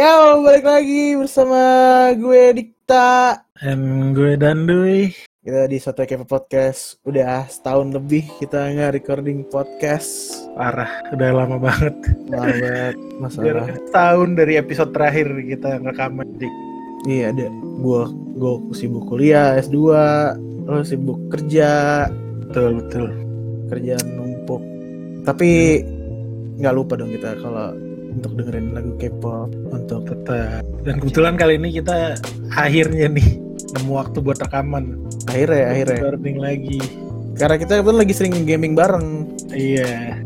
Ya, balik lagi bersama gue Dikta. Dan gue Danduy. Kita di Soto Kepo Podcast udah setahun lebih kita nggak recording podcast. Parah, udah lama banget. Lama banget masalah. Tahun dari episode terakhir kita rekaman dik. Iya ada. Gue gue sibuk kuliah S2, lo sibuk kerja, Betul betul. kerjaan numpuk. Tapi nggak lupa dong kita kalau untuk dengerin lagu K-pop untuk Tetap. Dan kebetulan kali ini kita akhirnya nih nemu waktu buat rekaman. akhirnya akhirnya Recording lagi. karena kita kebetulan lagi sering gaming bareng Iya.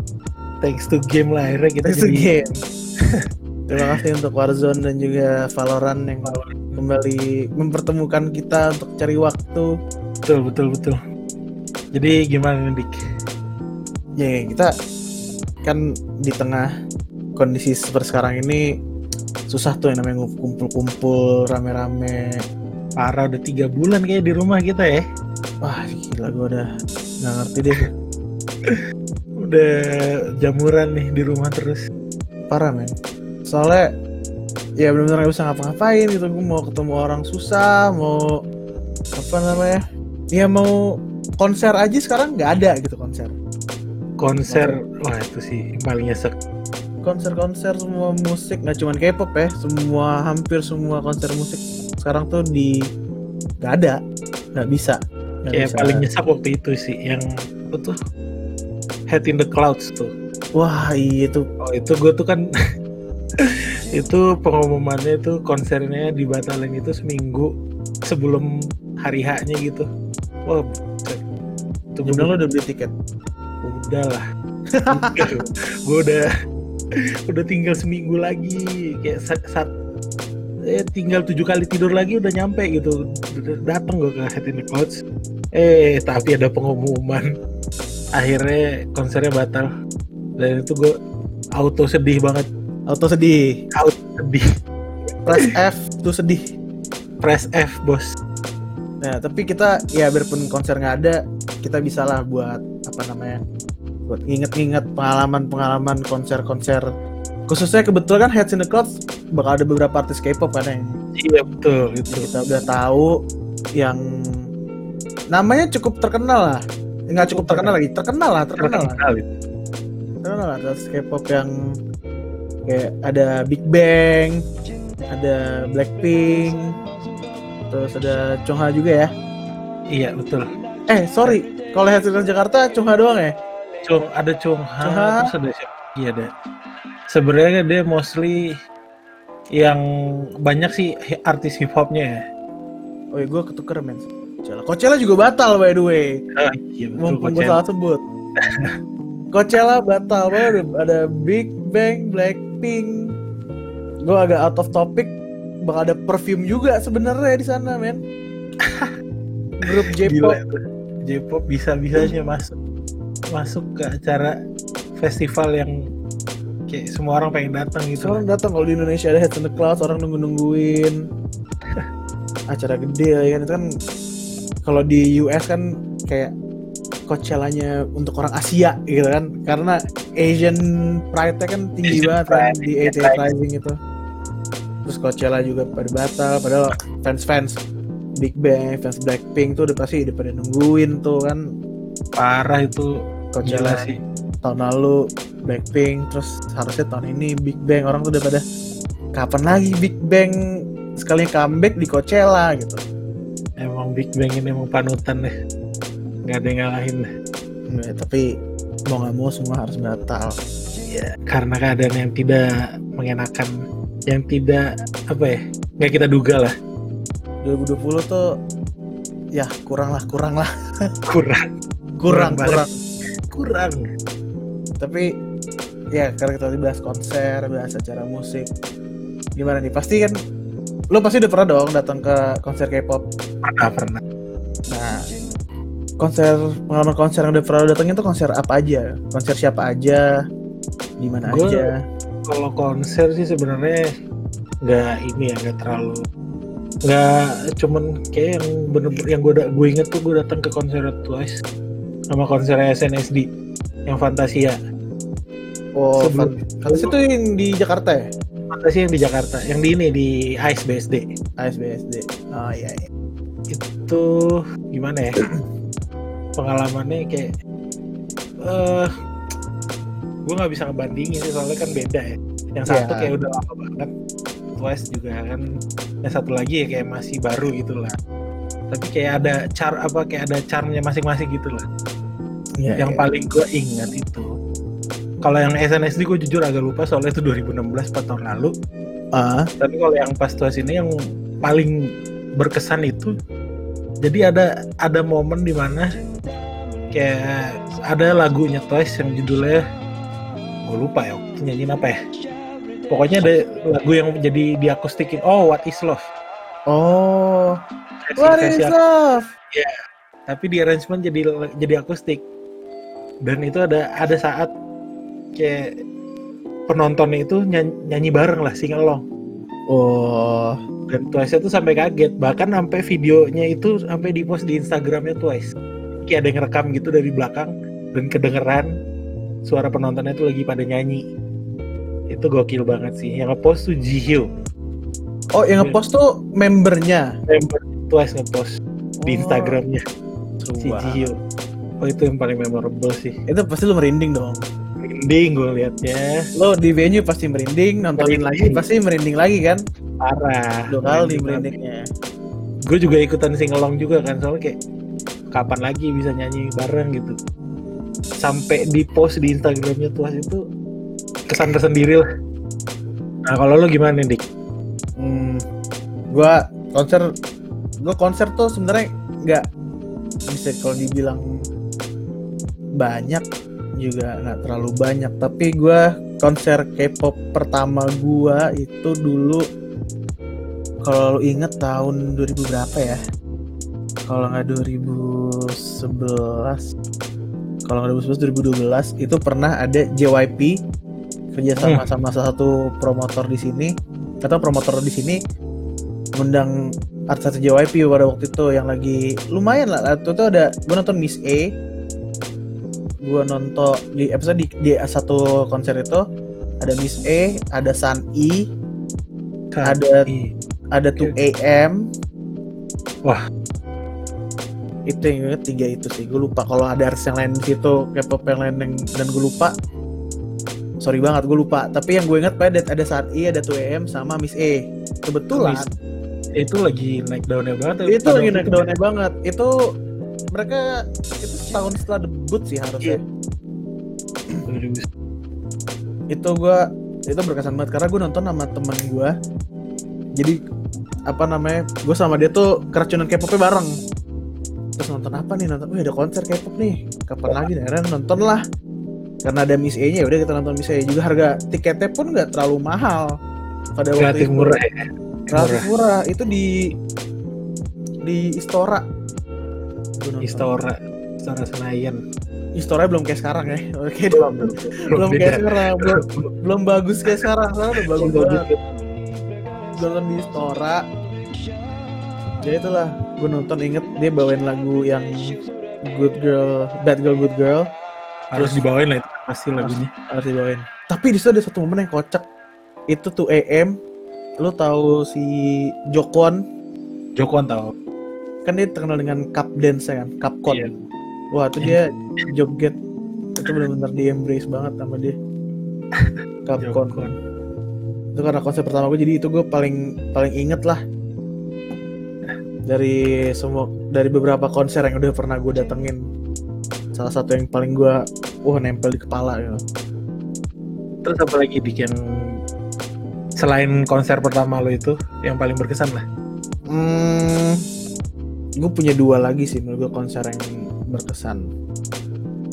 Thanks to game lah akhirnya kita Thanks to jadi game. Terima kasih untuk Warzone dan juga Valorant yang kembali mempertemukan kita untuk cari waktu. betul betul betul. Jadi gimana nih dik? Ya kita kan di tengah kondisi seperti sekarang ini susah tuh yang namanya kumpul-kumpul rame-rame. Parah udah tiga bulan kayak di rumah kita ya. Wah gila gue udah nggak ngerti deh. Udah jamuran nih di rumah terus. Parah men. Soalnya ya benar-benar nggak bisa ngapa-ngapain gitu. Gue mau ketemu orang susah, mau apa namanya? Ya mau konser aja sekarang nggak ada gitu konser. Konser, wah itu sih paling nyesek. Konser-konser semua musik nggak cuman K-pop ya semua hampir semua konser musik sekarang tuh di nggak ada nggak bisa nggak Kayak bisa. paling nyesek waktu itu sih yang apa tuh Head in the Clouds tuh. wah iya tuh Oh itu gue tuh kan itu pengumumannya tuh konsernya dibatalin itu seminggu sebelum hari H-nya gitu. Wah, itu bener lo udah beli tiket udah lah. gue udah udah tinggal seminggu lagi kayak saat, saat eh, tinggal tujuh kali tidur lagi udah nyampe gitu. Datang gue ke Head in the Clouds. Eh tapi ada pengumuman. Akhirnya konsernya batal. Dan itu gue auto sedih banget. Auto sedih? Auto sedih. Press F tuh sedih. Press F bos. Nah tapi kita ya biarpun konser nggak ada kita bisa lah buat apa namanya buat nginget-nginget pengalaman-pengalaman konser-konser. Khususnya kebetulan kan Heads in the Clouds bakal ada beberapa artis K-pop kan yang iya betul itu kita udah tahu yang namanya cukup terkenal lah. Nggak cukup terkenal lagi terkenal lah terkenal lah. Terkenal. Lah artis K-pop yang kayak ada Big Bang ada Blackpink terus ada Chungha juga ya. Iya betul. Eh sorry. Kalau hasil Jakarta Chungha doang ya Cung ada Chung Ha, Chung Ha. terus ada siapa? Iya ada sebenarnya dia mostly yang banyak sih artis hip hopnya ya. Oh ya gue ketuker men. Coachella Coachella juga batal by the way. Ah, iya betul mumpung gue salah sebut. Coachella batal banget ada Big Bang Blackpink. Gue agak out of topic. Bakal ada perfume juga sebenarnya di sana men. Grup J-pop. J-pop bisa-bisanya masuk masuk ke acara festival yang kayak semua orang pengen datang gitu. Orang datang kalau di Indonesia ada Heads in the Clouds orang nunggu nungguin acara gede ya kan? Itu kan kalau di US kan kayak Coachella-nya untuk orang Asia gitu kan? Karena Asian pride-nya kan tinggi Asian banget kan pride, di Asian AT pride. Rising itu. Terus Coachella juga pada batal padahal fans-fans Big Bang, fans Blackpink tuh udah pasti udah pada nungguin tuh kan. Parah itu Coachella gila sih. tahun lalu Blackpink terus harusnya tahun ini Big Bang orang tuh udah pada kapan lagi Big Bang sekali comeback di Coachella gitu Emang Big Bang ini emang panutan deh. Gak ada yang ngalahin deh. Ya, tapi mau nggak mau semua harus batal Ya, karena keadaan yang tidak mengenakan, yang tidak apa ya, nggak kita duga lah, 2020 tuh ya kurang lah kurang lah kurang, kurang Kurang banget. kurang kurang. tapi ya karena kita tadi bahas konser bahas acara musik gimana nih pasti kan lo pasti udah pernah dong datang ke konser K-pop Pernah pernah. Nah, konser pengalaman konser yang udah pernah lo datengin tuh konser apa aja? Konser siapa aja? Di mana aja? Kalau konser sih sebenarnya nggak ini ya, nggak terlalu nggak cuman kayak yang bener yang gue gue inget tuh gue datang ke konser Twice sama konser SNSD yang Fantasia Oh, Sebelum- Fan- Fantasy itu yang di Jakarta ya? transportasi yang di Jakarta, yang di ini di ASBSD. ASBSD oh iya, iya. Itu gimana ya? Pengalamannya kayak eh gue nggak bisa ngebandingin sih, soalnya kan beda ya. Yang satu Iya. kayak udah lama banget, Twice juga kan. Yang satu lagi ya kayak masih baru gitu lah. Tapi kayak ada car apa kayak ada charmnya masing-masing gitu lah. Iya, yang iya. paling gue ingat itu kalau yang SNSD gue jujur agak lupa soalnya itu 2016 4 tahun lalu. Ah. Tapi kalau yang pas Twice ini yang paling berkesan itu jadi ada ada momen di mana kayak ada lagunya Twice yang judulnya gue lupa ya waktu nyanyiin apa ya. Pokoknya ada lagu yang jadi diakustikin oh what is love? Oh. Versi- what versi is aku- love? Tapi di arrangement jadi jadi akustik dan itu ada ada saat kayak penontonnya itu nyanyi, nyanyi bareng lah sing along. Oh. Dan Twice itu sampai kaget. Bahkan sampai videonya itu sampai di post di Instagramnya Twice. Kayak ada yang ngerekam gitu dari belakang. Dan kedengeran suara penontonnya itu lagi pada nyanyi. Itu gokil banget sih. Yang ngepost tuh Jihyo oh yang ngepost tuh membernya? Member Twice ngepost di Oh, Instagramnya. Seru si. Jihyo oh itu yang paling memorable sih. Itu pasti lu merinding dong. Merinding gue liatnya lo di venue pasti merinding nontonin lagi Merinding. pasti merinding lagi kan? Parah. Dua kali merindingnya. Gue juga ikutan singelong juga kan soalnya kayak kapan lagi bisa nyanyi bareng gitu. Sampai di post di Instagramnya tuas itu kesan tersendiri lah. Nah kalau lo gimana dik? Hmm, gua konser gua konser tuh sebenarnya nggak bisa kalau dibilang banyak juga nggak terlalu banyak. Tapi gua konser K-pop pertama gua itu dulu kalau lu inget tahun 2000 berapa ya? Kalau nggak 2011 kalau nggak 2011 2012 itu pernah ada JYP kerja sama Hmm. sama salah satu promotor di sini. Atau promotor di sini ngundang artis JYP pada waktu itu yang lagi lumayan lah. Waktu itu ada gue nonton Miss A gue nonton di episode di, di satu konser itu ada Miss A ada Sun E ada Ih, ada 2 AM Wah. itu yang inget tiga itu sih gue lupa. Kalau ada artis yang lain di situ K-pop yang lain yang, dan gue lupa. Sorry banget gue lupa. Tapi yang gue inget pada ada saat I ada 2 AM sama Miss A. Kebetulan. Miss- itu lagi naik daunnya banget itu pada lagi naik itu. daunnya banget. Itu mereka itu setahun setelah debut sih harusnya. Itu gue itu berkesan banget karena gue nonton sama temen gue jadi apa namanya gue sama dia tuh keracunan K-popnya bareng. Terus nonton apa nih nonton wih ada konser K-pop nih. Kapan lagi akhirnya nonton lah. Karena ada Miss A nya udah kita nonton Miss A. Juga harga tiketnya pun nggak terlalu mahal. Pada waktu relatif itu. murah ya. Relatif murah. Itu di di Istora. Istora Istora Senayan. Istora belum kayak sekarang ya. Oke. Belum. Belum kayak sekarang. Belum belum bagus kayak sekarang. Sekarang udah bagus Belum banget. nonton di Istora. Ya itulah gue nonton inget dia bawain lagu yang Good Girl Bad Girl Good Girl. Harus dibawain lah itu pasti lagunya. harus dibawain. Tapi di situ ada satu momen yang kocak. Itu tuh AM lu tahu si Jokon Jokwan tahu kan dia terkenal dengan cup dance kan cup con Iya. wah itu dia joget itu benar-benar di embrace banget sama dia. Cup con itu karena konser pertama gue jadi itu gue paling paling inget lah. Dari semua dari beberapa konser yang udah pernah gue datengin. Salah satu yang paling gue wah nempel di kepala ya terus apa lagi yang selain konser pertama lo itu yang paling berkesan lah? Hmm, gue punya dua lagi sih menurut gue konser yang berkesan.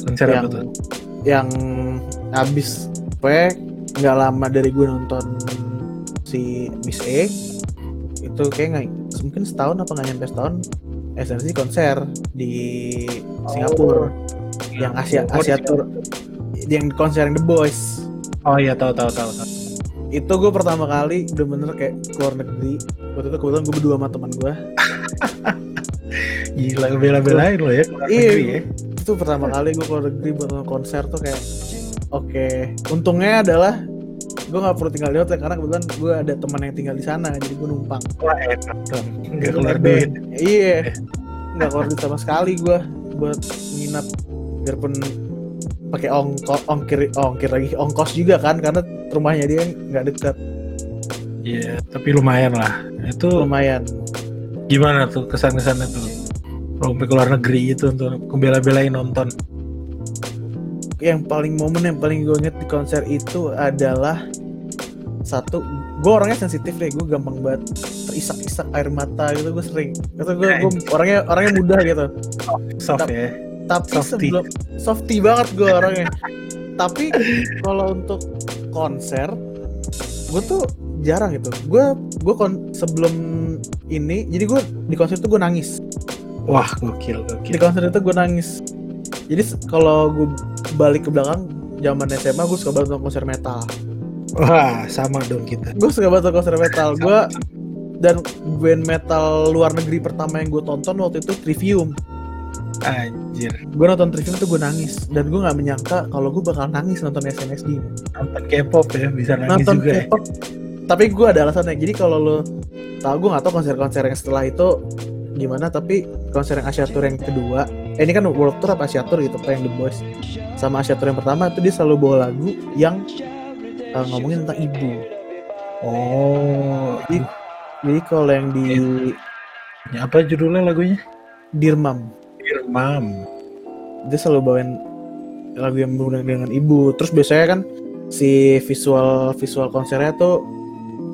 Konser yang apa tuh? yang abis pokoknya nggak lama dari gue nonton si Miss A itu kayak nggak mungkin setahun apa nggak nyampe setahun SNC konser di Singapura. Yang Asia Oh, Asia Tour. Yang konser yang The Boys. Oh iya tahu tahu tahu tahu. Itu gue pertama kali bener-bener kayak keluar negeri. Waktu itu kebetulan gue berdua sama teman gue gila bela-belain lo ya keluar Iya. negeri ya itu pertama kali gue keluar negeri buat konser tuh kayak oke untungnya adalah gue nggak perlu tinggal di hotel karena kebetulan gue ada teman yang tinggal di sana jadi gue numpang Wah enak dong. Nggak keluar duit. iya nggak keluar duit sama sekali gue buat nginap biarpun pakai ongkos ongkir ongkir lagi ongkos juga kan karena rumahnya dia nggak dekat Iya, tapi lumayan lah. Itu lumayan gimana tuh kesan-kesannya tuh? Sampai ke luar negeri itu untuk membela-belain nonton. yang paling momen yang paling gue inget di konser itu adalah satu gue orangnya sensitif deh gue gampang banget terisak-isak air mata gitu gue sering itu gue gue orangnya orangnya mudah gitu Soft Tap- ya. tapi Softy. sebelum softy banget gue orangnya tapi kalau untuk konser gue tuh jarang gitu gue gue kon sebelum ini jadi gue di konser itu gue nangis Wah, gokil, di gokil. konser itu gue nangis jadi kalau gue balik ke belakang zaman SMA gue suka banget nonton konser metal Wah, sama dong kita. gue suka banget nonton konser metal gue dan band metal luar negeri pertama yang gue tonton waktu itu Trivium Anjir, gue nonton Trivium tuh gue nangis dan gue nggak menyangka kalau gue bakal nangis nonton SNSD nonton K-pop ya bisa nangis nonton juga. ya. K-pop tapi gue ada alasannya jadi kalau lo tau gue nggak tau konser-konser yang setelah itu gimana tapi konser yang Asia Tour yang kedua eh, ini kan World Tour apa Asia Tour gitu apa yang The Boys sama Asia Tour yang pertama itu dia selalu bawa lagu yang eh, ngomongin tentang ibu. Oh, Jadi- jadi kalau yang di ya apa judulnya lagunya? Dirmam. Irmam. dia selalu bawain lagu yang berhubungan dengan ibu. Terus biasanya kan si visual visual konsernya tuh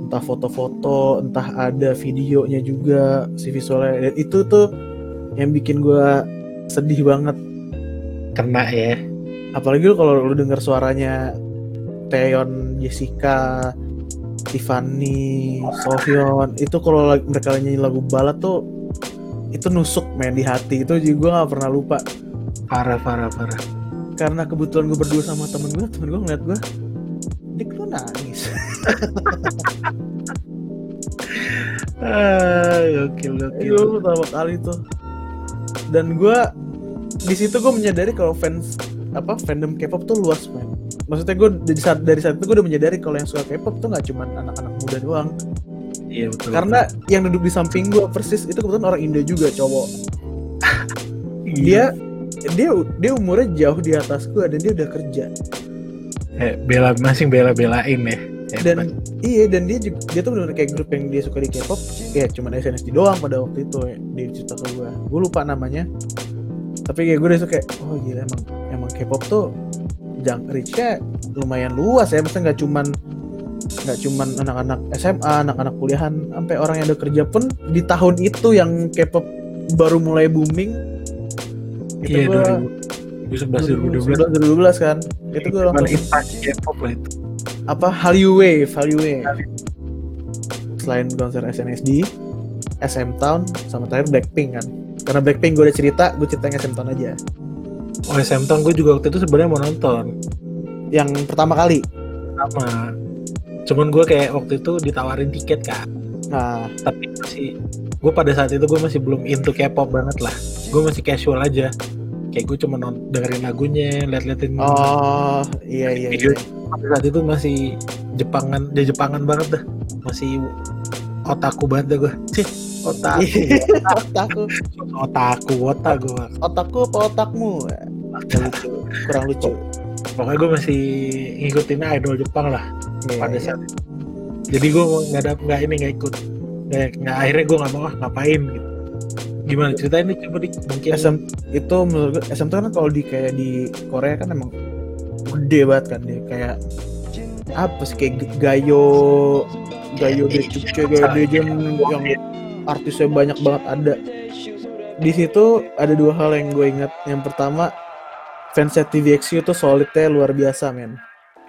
entah foto-foto entah ada videonya juga si visualnya dan itu tuh yang bikin gua sedih banget Kena ya. apalagi lu kalau lu denger suaranya Taeyeon, Jessica, Tiffany, Sohyun itu kalau mereka nyanyi lagu balad tuh itu nusuk main di hati itu juga gue nggak pernah lupa Parah, parah, parah. karena kebetulan gue berdua sama temen gue temen gue ngeliat gue Ah, gokil, gokil. itu pertama kali tuh dan gue di situ gue menyadari kalau fans apa fandom K-pop tuh luas man maksudnya gue dari saat dari saat itu gue udah menyadari kalau yang suka K-pop tuh nggak cuma anak-anak muda doang Iya betul. karena yang duduk di samping gue persis itu kebetulan orang Indo juga cowok Iya. dia dia dia umurnya jauh di atas gue dan dia udah kerja eh, bela masing bela-belain ya. Hebat. dan iya dan dia juga, dia tuh bener kayak grup yang dia suka di K-pop ya cuma SNSD doang pada waktu itu ya, dia cerita ke gue gue lupa namanya tapi kayak gue udah suka oh gila emang emang K-pop tuh jang reach-nya lumayan luas ya maksudnya nggak cuman nggak cuman anak-anak SMA anak-anak kuliahan sampai orang yang udah kerja pun di tahun itu yang K-pop baru mulai booming itu Iya, gua 2011 2012. 2012 kan itu gue langsung K-pop lah itu. Apa Hallyu Wave Hallyu Wave selain konser SNSD SM Town sama terakhir Blackpink kan karena Blackpink gue udah cerita gue cerita yang SM Town aja Oh, SM Town gue juga waktu itu sebenarnya mau nonton. yang pertama kali Sama. Cuman gue kayak waktu itu ditawarin tiket kan. nah Tapi masih gue pada saat itu gue masih belum into K-pop banget lah. Gue masih casual aja. Kayak gue cuma dengerin lagunya, liat-liatin oh iya iya, Video. iya. saat itu masih Jepangan, dia Jepangan banget dah. Masih otaku banget dah gue. Cih, otaku. otakku otaku, otak gue. otakku apa otakmu lucu kurang lucu Pokoknya gue masih ngikutin idol Jepang lah Iya, pada iya. saat itu. Jadi gue nggak ada nggak ini nggak ikut. Nggak, nggak akhirnya gue nggak mau ah, ngapain gitu. Gimana ceritain nih coba di mungkin SM itu menurut gue SM Town kan kalau di kayak di Korea kan emang gede banget kan dia kayak apa sih kayak gayo gayo Decuke gayo Dejen yang artisnya banyak banget ada. Di situ ada dua hal yang gue ingat. Yang pertama fansnya TVXQ itu solidnya luar biasa men.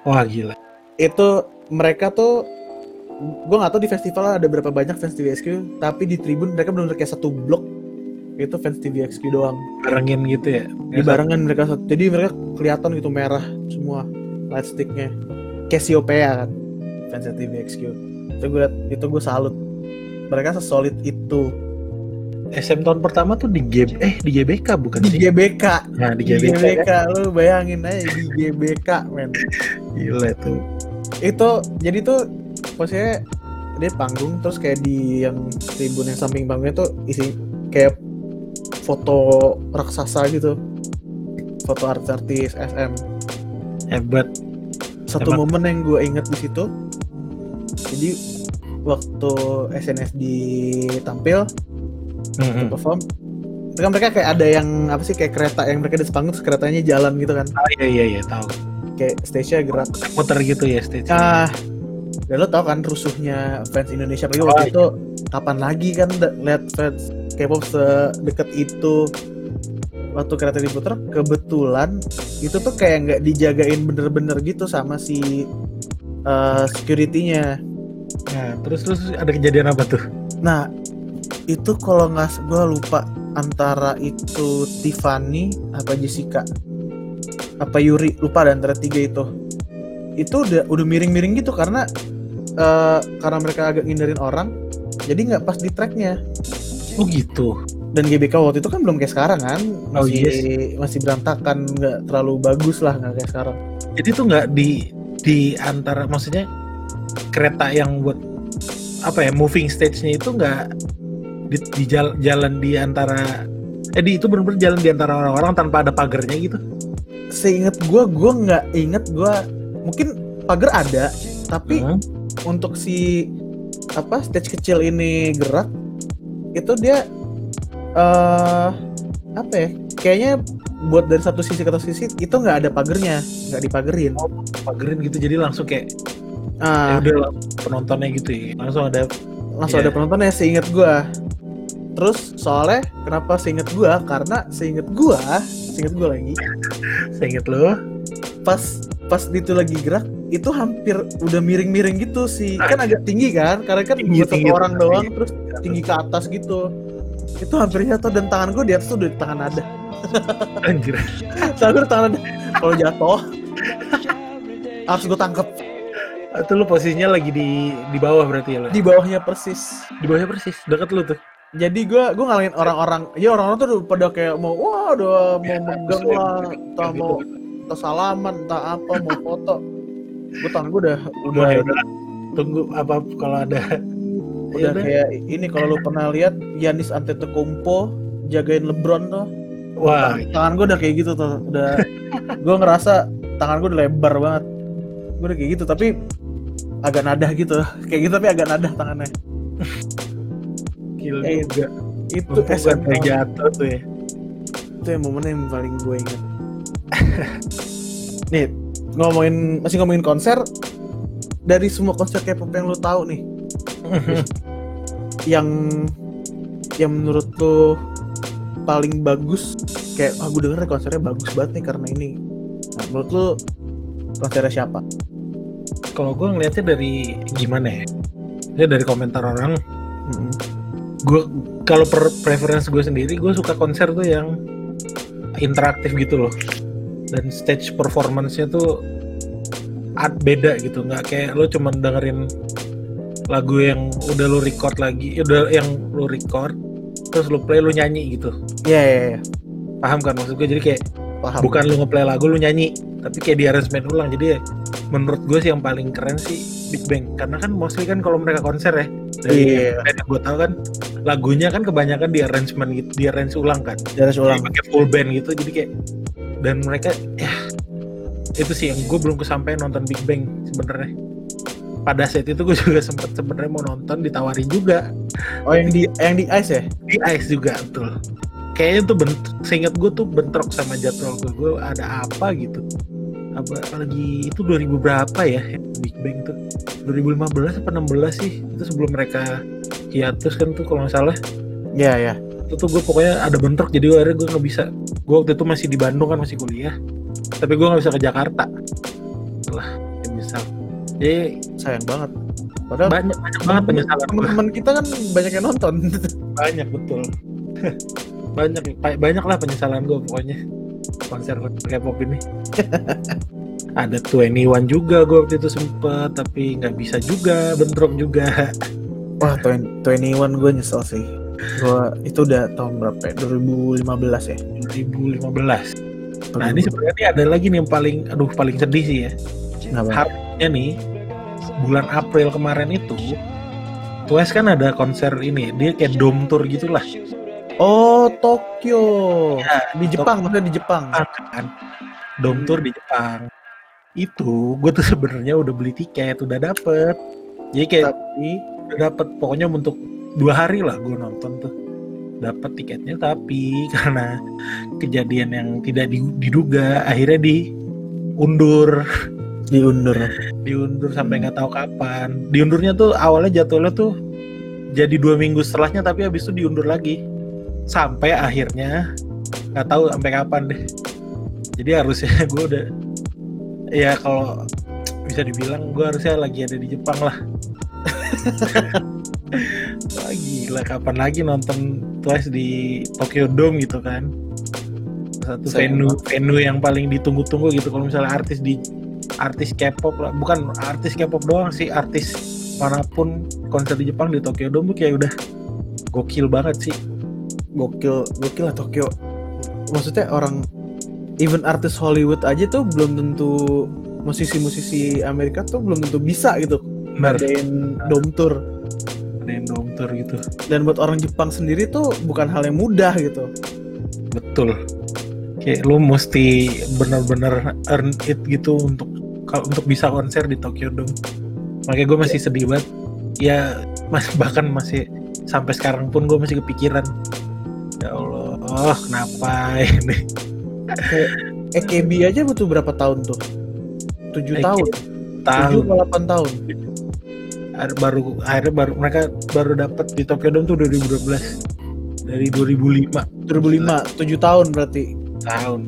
Wah gila. itu mereka tuh gue nggak tahu di festival ada berapa banyak fans TVXQ tapi di tribun mereka benar kayak satu blok itu fans TVXQ doang. Barengin gitu ya. dibarengan mereka satu. Jadi mereka kelihatan gitu merah semua light sticknya Cassiopeia kan fansnya TVXQ itu gue liat, itu gue salut. Mereka sesolid itu. SM tahun pertama tuh di G eh di GBK bukan di sih? GBK Nah di di GBK, GBK lu bayangin aja di GBK men. Gila tuh. itu jadi tuh maksudnya dia panggung terus kayak di yang tribun yang samping panggungnya tuh isi kayak foto raksasa gitu foto artis-artis SM Hebat. satu Emang. momen yang gue inget di situ jadi waktu SNSD tampil Mhm. perform itu kan mereka kayak ada yang apa sih kayak kereta yang mereka di panggung terus keretanya jalan gitu kan Oh iya iya iya tahu. kayak stage-nya gerak Muter gitu ya stage. ah dan lo tau kan rusuhnya fans Indonesia apalagi Oh, waktu iya. itu kapan lagi kan lihat fans K-pop sedekat itu waktu kereta diputer kebetulan itu tuh kayak nggak dijagain bener-bener gitu sama si uh, security-nya Nah, terus terus ada kejadian apa tuh? Nah, itu kalau nggak gue lupa antara itu Tiffany apa Jessica apa Yuri lupa ada antara tiga itu. Itu udah udah miring-miring gitu karena eh, karena mereka agak ngindarin orang, jadi nggak pas di tracknya. Oh gitu. Dan GBK waktu itu kan belum kayak sekarang kan, Oh, masih yes. masih berantakan, nggak terlalu bagus lah nggak kayak sekarang. Jadi tuh nggak di di antara maksudnya kereta yang buat apa ya moving stage-nya itu nggak di, di jal- jalan di antara eh di itu benar-benar jalan di antara orang-orang tanpa ada pagarnya gitu. Seingat gue, gue nggak inget gue mungkin pagar ada, tapi Hmm. untuk si apa stage kecil ini gerak itu dia eh apa ya kayaknya buat dari satu sisi ke satu sisi itu nggak ada pagernya nggak dipagerin Pagerin gitu jadi langsung kayak ya ah udah penontonnya gitu ya. Langsung ada langsung iya. ada penontonnya seinget gua terus soalnya kenapa seinget gua karena seinget gua seinget gua lagi saya inget lo. pas pas itu lagi gerak itu hampir udah miring-miring gitu sih. Kan agak tinggi kan? Karena kan Tinggi, buat satu tinggi, orang tinggi. doang terus tinggi ke atas gitu. Itu hampir jatuh dan tangan gue di atas tuh udah di tangan ada. Anjir. tangan ada. Kalau jatuh harus gue tangkep. Itu lu posisinya lagi di di bawah berarti ya lo. di bawahnya persis. Di bawahnya persis? Dekat lu tuh. jadi gue gue ngalahin orang-orang. Ya orang-orang tuh pada kayak mau wah udah mau megang lah entah mau entah salaman entah apa mau foto gue tangan gue udah udah Udah, udah. Tunggu apa kalau ada. Udah Iya, kayak ini kalau lu pernah lihat Yanis Antetokounmpo jagain LeBron tuh? Wah, tangan gue udah kayak gitu tuh udah. Gue ngerasa tangan gue udah lebar banget. Gue udah kayak gitu tapi agak nadah gitu. Kayak gitu tapi agak nadah tangannya. Kill Eh, juga. itu sampai jatuh tuh ya. itu yang momen yang paling gue ingat. Nih ngomongin masih ngomongin konser dari semua konser K-pop yang lu tahu nih yang yang menurut lu paling bagus kayak ah gue denger konsernya bagus banget nih karena ini nah, menurut lu konsernya siapa Kalau gue ngeliatnya dari gimana ya? Ya dari komentar orang. Mm-mm. Gue kalau per preference gue sendiri, gue suka konser tuh yang interaktif gitu loh. Dan stage performance-nya tuh ad beda gitu, nggak kayak lo cuman dengerin lagu yang udah lo record lagi, udah yang lo record, terus lo play lo nyanyi gitu. Iya iya iya. Paham kan maksud gue? Jadi kayak paham. bukan lu ngeplay lagu lu nyanyi. Tapi kayak di arrangement ulang. Jadi ya menurut gue sih yang paling keren sih Big Bang. Karena kan mostly kan kalau mereka konser ya dari Iya. yang gue tahu kan lagunya kan kebanyakan di arrangement gitu di arrange ulang kan. Dari Jadi ulang. pakai full band gitu. Jadi kayak dan mereka ya itu sih yang gue belum kesampaian nonton Big Bang sebenarnya. Pada saat itu gue juga sempet sebenarnya mau nonton ditawarin juga. Oh yang di yang di ice ya? Di Ice juga betul. Kayaknya tuh bent seingat gue tuh bentrok sama jadwal gue gue ada apa gitu? Apa lagi itu 2000 berapa ya Big Bang tuh? 2015 apa 16 sih itu sebelum mereka hiatus kan tuh kalau nggak salah. Iya iya. Itu tuh gue pokoknya ada bentrok jadi akhirnya gue nggak bisa gue waktu itu masih di Bandung kan masih kuliah. Tapi gue nggak bisa ke Jakarta. Lah ya misal jadi sayang banget. Padahal banyak banyak banget penyesalan teman-teman kita kan banyak yang nonton. Banyak betul. Banyak ba- banyak lah penyesalan gue pokoknya. Konser K-pop ini. Ada 21 juga gue waktu itu sempet tapi nggak bisa juga bentrok juga. Wah 20 21 gue nyesel sih gue itu udah tahun berapa ya? 2015 ya? 2015 nah ini sebenarnya ada lagi nih yang paling aduh paling sedih sih ya. Kenapa? harusnya nih bulan April kemarin itu Twice kan ada konser ini dia kayak dome tour gitulah. Oh, Tokyo. Ya, di Jepang, maksudnya di Jepang. kan? Dome tour di Jepang. Itu gue tuh sebenarnya udah beli tiket udah dapet. Jadi kayak Tapi udah dapet pokoknya untuk dua hari lah gue nonton tuh. Dapat tiketnya tapi karena kejadian yang tidak di- diduga akhirnya diundur. Diundur. diundur sampai nggak tahu kapan. Diundurnya tuh awalnya jadwalnya tuh jadi dua minggu setelahnya tapi habis itu diundur lagi. Sampai akhirnya nggak tahu sampai kapan deh. Jadi harusnya gue udah ya kalau bisa dibilang gue harusnya lagi ada di Jepang lah Wah gila. Kapan lagi nonton Twice di Tokyo Dome gitu kan? Satu Saya venue venue yang paling ditunggu-tunggu gitu. Kalau misalnya artis di artis K-pop lah. Bukan artis K-pop doang sih. Artis mana pun konser di Jepang di Tokyo Dome tuh kayak udah gokil banget sih. Gokil, gokil lah Tokyo. Maksudnya orang even artis Hollywood aja tuh belum tentu musisi-musisi Amerika tuh belum tentu bisa gitu ngadain dome tour. Dome tour gitu. Dan buat orang Jepang sendiri tuh bukan hal yang mudah gitu. betul. Kayak lu mesti bener-bener earn it gitu untuk kalau untuk bisa konser di Tokyo Dome. Makanya gue masih sedih banget. Ya mas bahkan masih sampai sekarang pun gue masih kepikiran. Ya Allah oh, kenapa ini? EKB aja butuh berapa tahun tuh? 7 EKB tahun, tahun. 7 atau 8 tahun. Baru akhirnya baru mereka baru dapat di Tokyo Dome tuh 2012 dari 2005 2005, 7 tahun berarti. tahun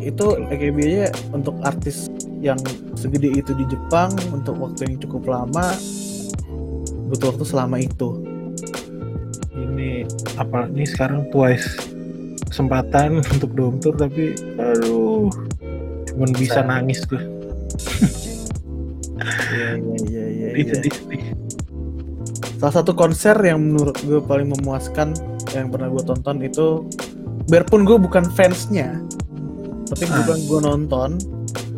Itu EKB aja untuk artis yang segede itu di Jepang untuk waktu yang cukup lama butuh waktu selama itu. ini apa ini sekarang Twice kesempatan untuk dome tour tapi aduh cuman bisa nangis gue Iya iya iya iya. Sedih iya. sedih sedih Salah satu konser yang menurut gue paling memuaskan yang pernah gue tonton itu biarpun gue bukan fansnya tapi Ah. bukan gue nonton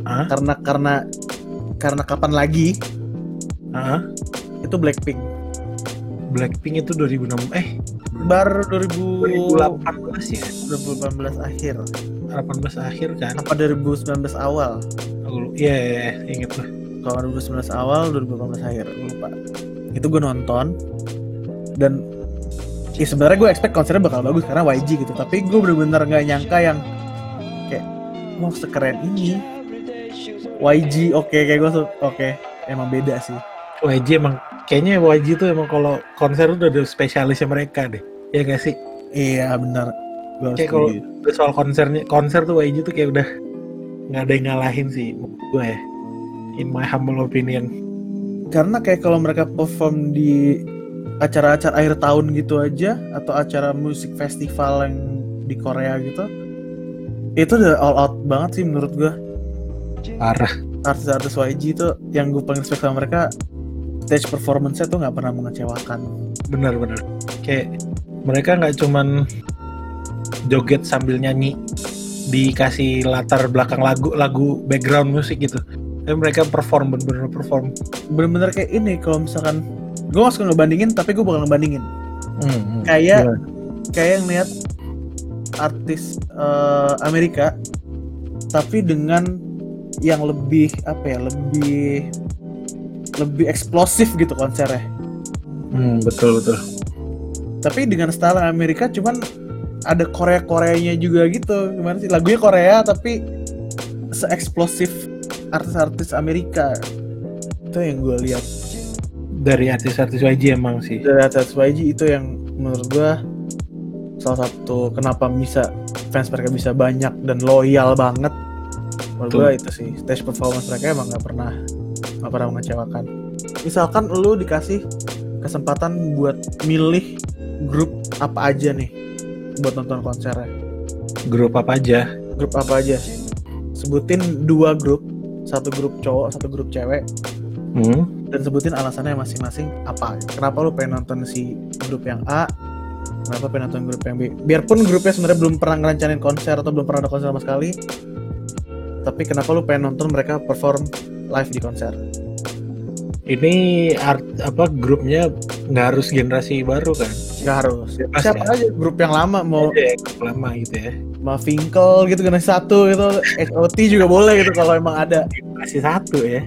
ah? karena karena karena kapan lagi ah? itu Blackpink. Blackpink itu 2006 eh baru 2000 2018 ya 2018 akhir. 18 akhir kan? Apa 2019 awal? Aku- iya iya iya, inget lah kalau 2019 awal 2018 akhir lupa. Itu gue nonton. Dan ya sebenarnya gue expect konsernya bakal bagus karena YG gitu. Tapi gue bener-bener nggak nyangka yang kayak mau sekeren ini. YG oke kayak gue oke emang beda sih. YG emang kayaknya YG tuh emang kalau konser udah ada spesialisnya mereka deh. Ya gak sih? Iya benar Kayak kalau soal konsernya konser tuh YG tuh kayak udah nggak ada yang ngalahin sih gue ya in my humble opinion. Karena kayak kalau mereka perform di acara-acara akhir tahun gitu aja atau acara musik festival yang di Korea gitu itu udah all out banget sih menurut gue parah. Artis-artis YG itu yang gue paling respect sama mereka stage performance-nya tuh nggak pernah mengecewakan. Benar-benar kayak mereka nggak cuman joget sambil nyanyi dikasih latar belakang lagu lagu background musik gitu tapi mereka perform bener-bener perform. Bener-bener kayak ini kalau misalkan gue gak suka ngebandingin tapi gue bakal ngebandingin. Hmm, kayak Gimana? kayak yang lihat artis eh, Amerika tapi dengan yang lebih apa ya lebih lebih eksplosif gitu konsernya. Hmm, betul betul. Tapi dengan style Amerika cuman ada Korea Koreanya juga gitu. Gimana sih? Lagunya Korea tapi seeksplosif artis-artis Amerika. Itu yang gue lihat. Dari artis-artis YG emang sih. Dari artis YG itu yang menurut gue salah satu kenapa bisa fans mereka bisa banyak dan loyal banget. Menurut gue itu sih. Stage performance mereka emang nggak pernah nggak pernah mengecewakan. Misalkan lu dikasih kesempatan buat milih grup apa aja nih buat nonton konsernya. Grup apa aja? Grup apa aja? Sebutin dua grup satu grup cowok satu grup cewek. Hmm? dan sebutin alasannya masing-masing apa. Kenapa lu pengen nonton si grup yang A? Kenapa pengen nonton grup yang B? Biarpun grupnya sebenarnya belum pernah ngerencanain konser atau belum pernah ada konser sama sekali. Tapi kenapa lu pengen nonton mereka perform live di konser? Ini art apa grupnya nggak harus generasi baru kan? Nggak harus. Siapa ya? aja grup yang lama mau ya, grup lama gitu ya mau Finkel gitu generasi satu gitu. HOT juga boleh gitu kalau emang ada. Generasi satu ya.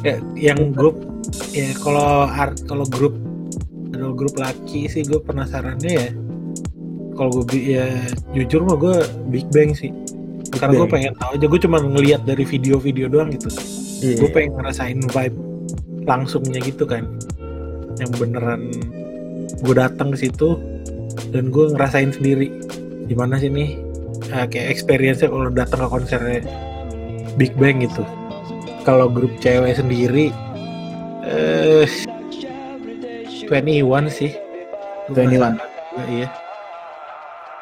Ya yang grup ya kalau art kalau grup kalau grup laki sih gue penasarannya ya. Kalau gue ya jujur mah gue Big Bang sih. Karena gue pengen tahu aja gue cuma ngelihat dari video-video doang gitu. Iya. gue pengen ngerasain vibe langsungnya gitu kan. Yang beneran gue datang ke situ dan gue ngerasain sendiri gimana sih nih? Eh, kayak experience kalau datang ke konsernya Big Bang gitu. Kalau grup cewek sendiri eh 21 sih. Gua 21. penasaran juga, iya.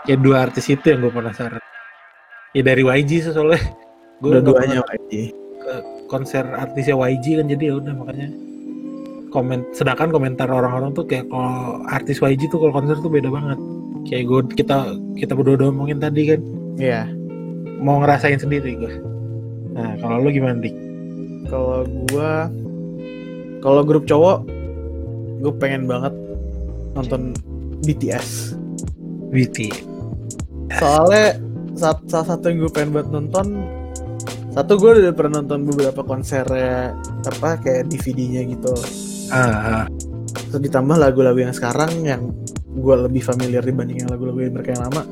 Ya dua artis itu yang gue penasaran. Ya dari YG sih soalnya. Gue dua-duanya aja konser artisnya YG kan jadi ya udah makanya komen sedangkan komentar orang-orang tuh kayak kalau artis YG tuh kalau konser tuh beda banget kayak gue kita kita berdua ngomongin tadi kan. Iya. Mau ngerasain sendiri gue nah kalau lu gimana dik? Kalau gua kalau grup cowok gue pengen banget nonton BTS BT soalnya saat, salah satu yang gue pengen buat nonton satu gue udah pernah nonton beberapa konsernya apa kayak DVD-nya gitu. Ah, ah. terus ditambah lagu-lagu yang sekarang yang gue lebih familiar dibanding yang lagu-lagu yang mereka yang lama.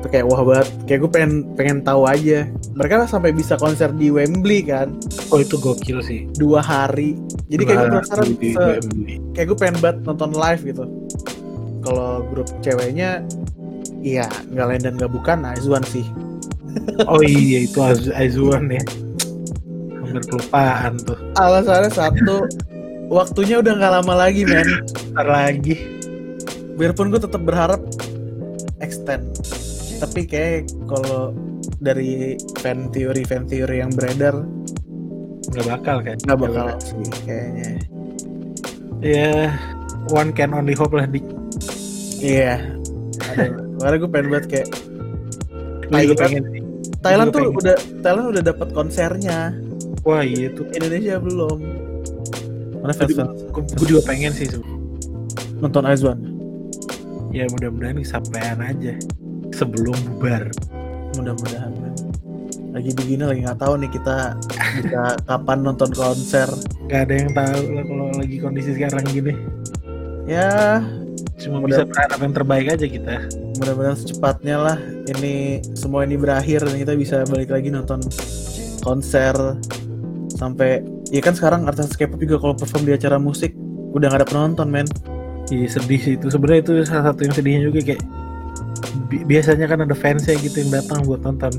Itu kayak wah banget. Kayak gue pengen pengen tahu aja. Mereka sampai bisa konser di Wembley kan? Oh itu gokil sih. Dua hari. Jadi kayak gue Dua penasaran hari di se- Wembley. kayak gue pengen banget nonton live gitu. Kalau grup ceweknya iya nggak lain dan nggak bukan Aizwan sih. Oh iya itu Az- Aizwan ya. Hampir kelupaan tuh. Alasannya satu waktunya udah nggak lama lagi men. Ntar lagi biarpun gue tetap berharap extend tapi kayak kalau dari fan theory fan theory yang beredar nggak bakal kan nggak bakal. sih kayaknya. Ya one can only hope lah dik. Iya. Ada. Kemarin gue pengen banget kayak Thailand- pengen. Thailand tuh pengen. udah Thailand udah dapat konsernya. Wah iya tuh. Indonesia belum. Mana fans gue juga pengen sih nonton Aizwan ya mudah-mudahan kesampaian aja. Sebelum bubar. Mudah-mudahan lagi begini lagi nggak tahu nih kita bisa kapan nonton konser. Nggak ada yang tahu lah kalau lagi kondisi sekarang gini. Ya cuma Mudah- bisa berharap yang terbaik aja kita. mudah-mudahan secepatnya lah. Ini semua ini berakhir dan kita bisa balik lagi nonton konser. Sampai ya kan sekarang artis K-pop juga kalau perform di acara musik udah nggak ada penonton men Iya sedih sih. Itu sebenarnya itu salah satu yang sedihnya juga kayak bi- biasanya kan ada fansnya gitu yang datang buat nonton.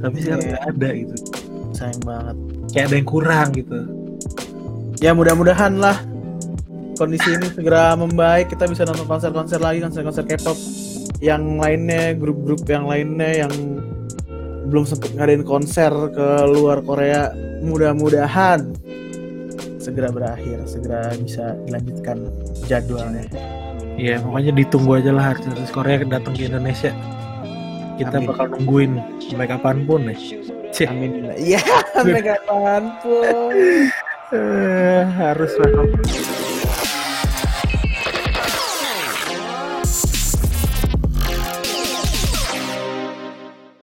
Tapi sekarang Iya. nggak ada gitu. Sayang banget. Kayak ada yang kurang gitu. Ya mudah-mudahan lah kondisi ini segera membaik. Kita bisa nonton konser-konser lagi konser-konser K-pop yang lainnya grup-grup yang lainnya yang belum sempet ngadain konser ke luar Korea. Mudah-mudahan segera berakhir segera bisa dilanjutkan jadwalnya. Iya makanya ditunggu aja lah artis Korea datang ke Indonesia. Kita Amin. bakal nungguin sampai kapan pun ya. Cih, amin. Iya sampai kapan pun. Eh, harus lah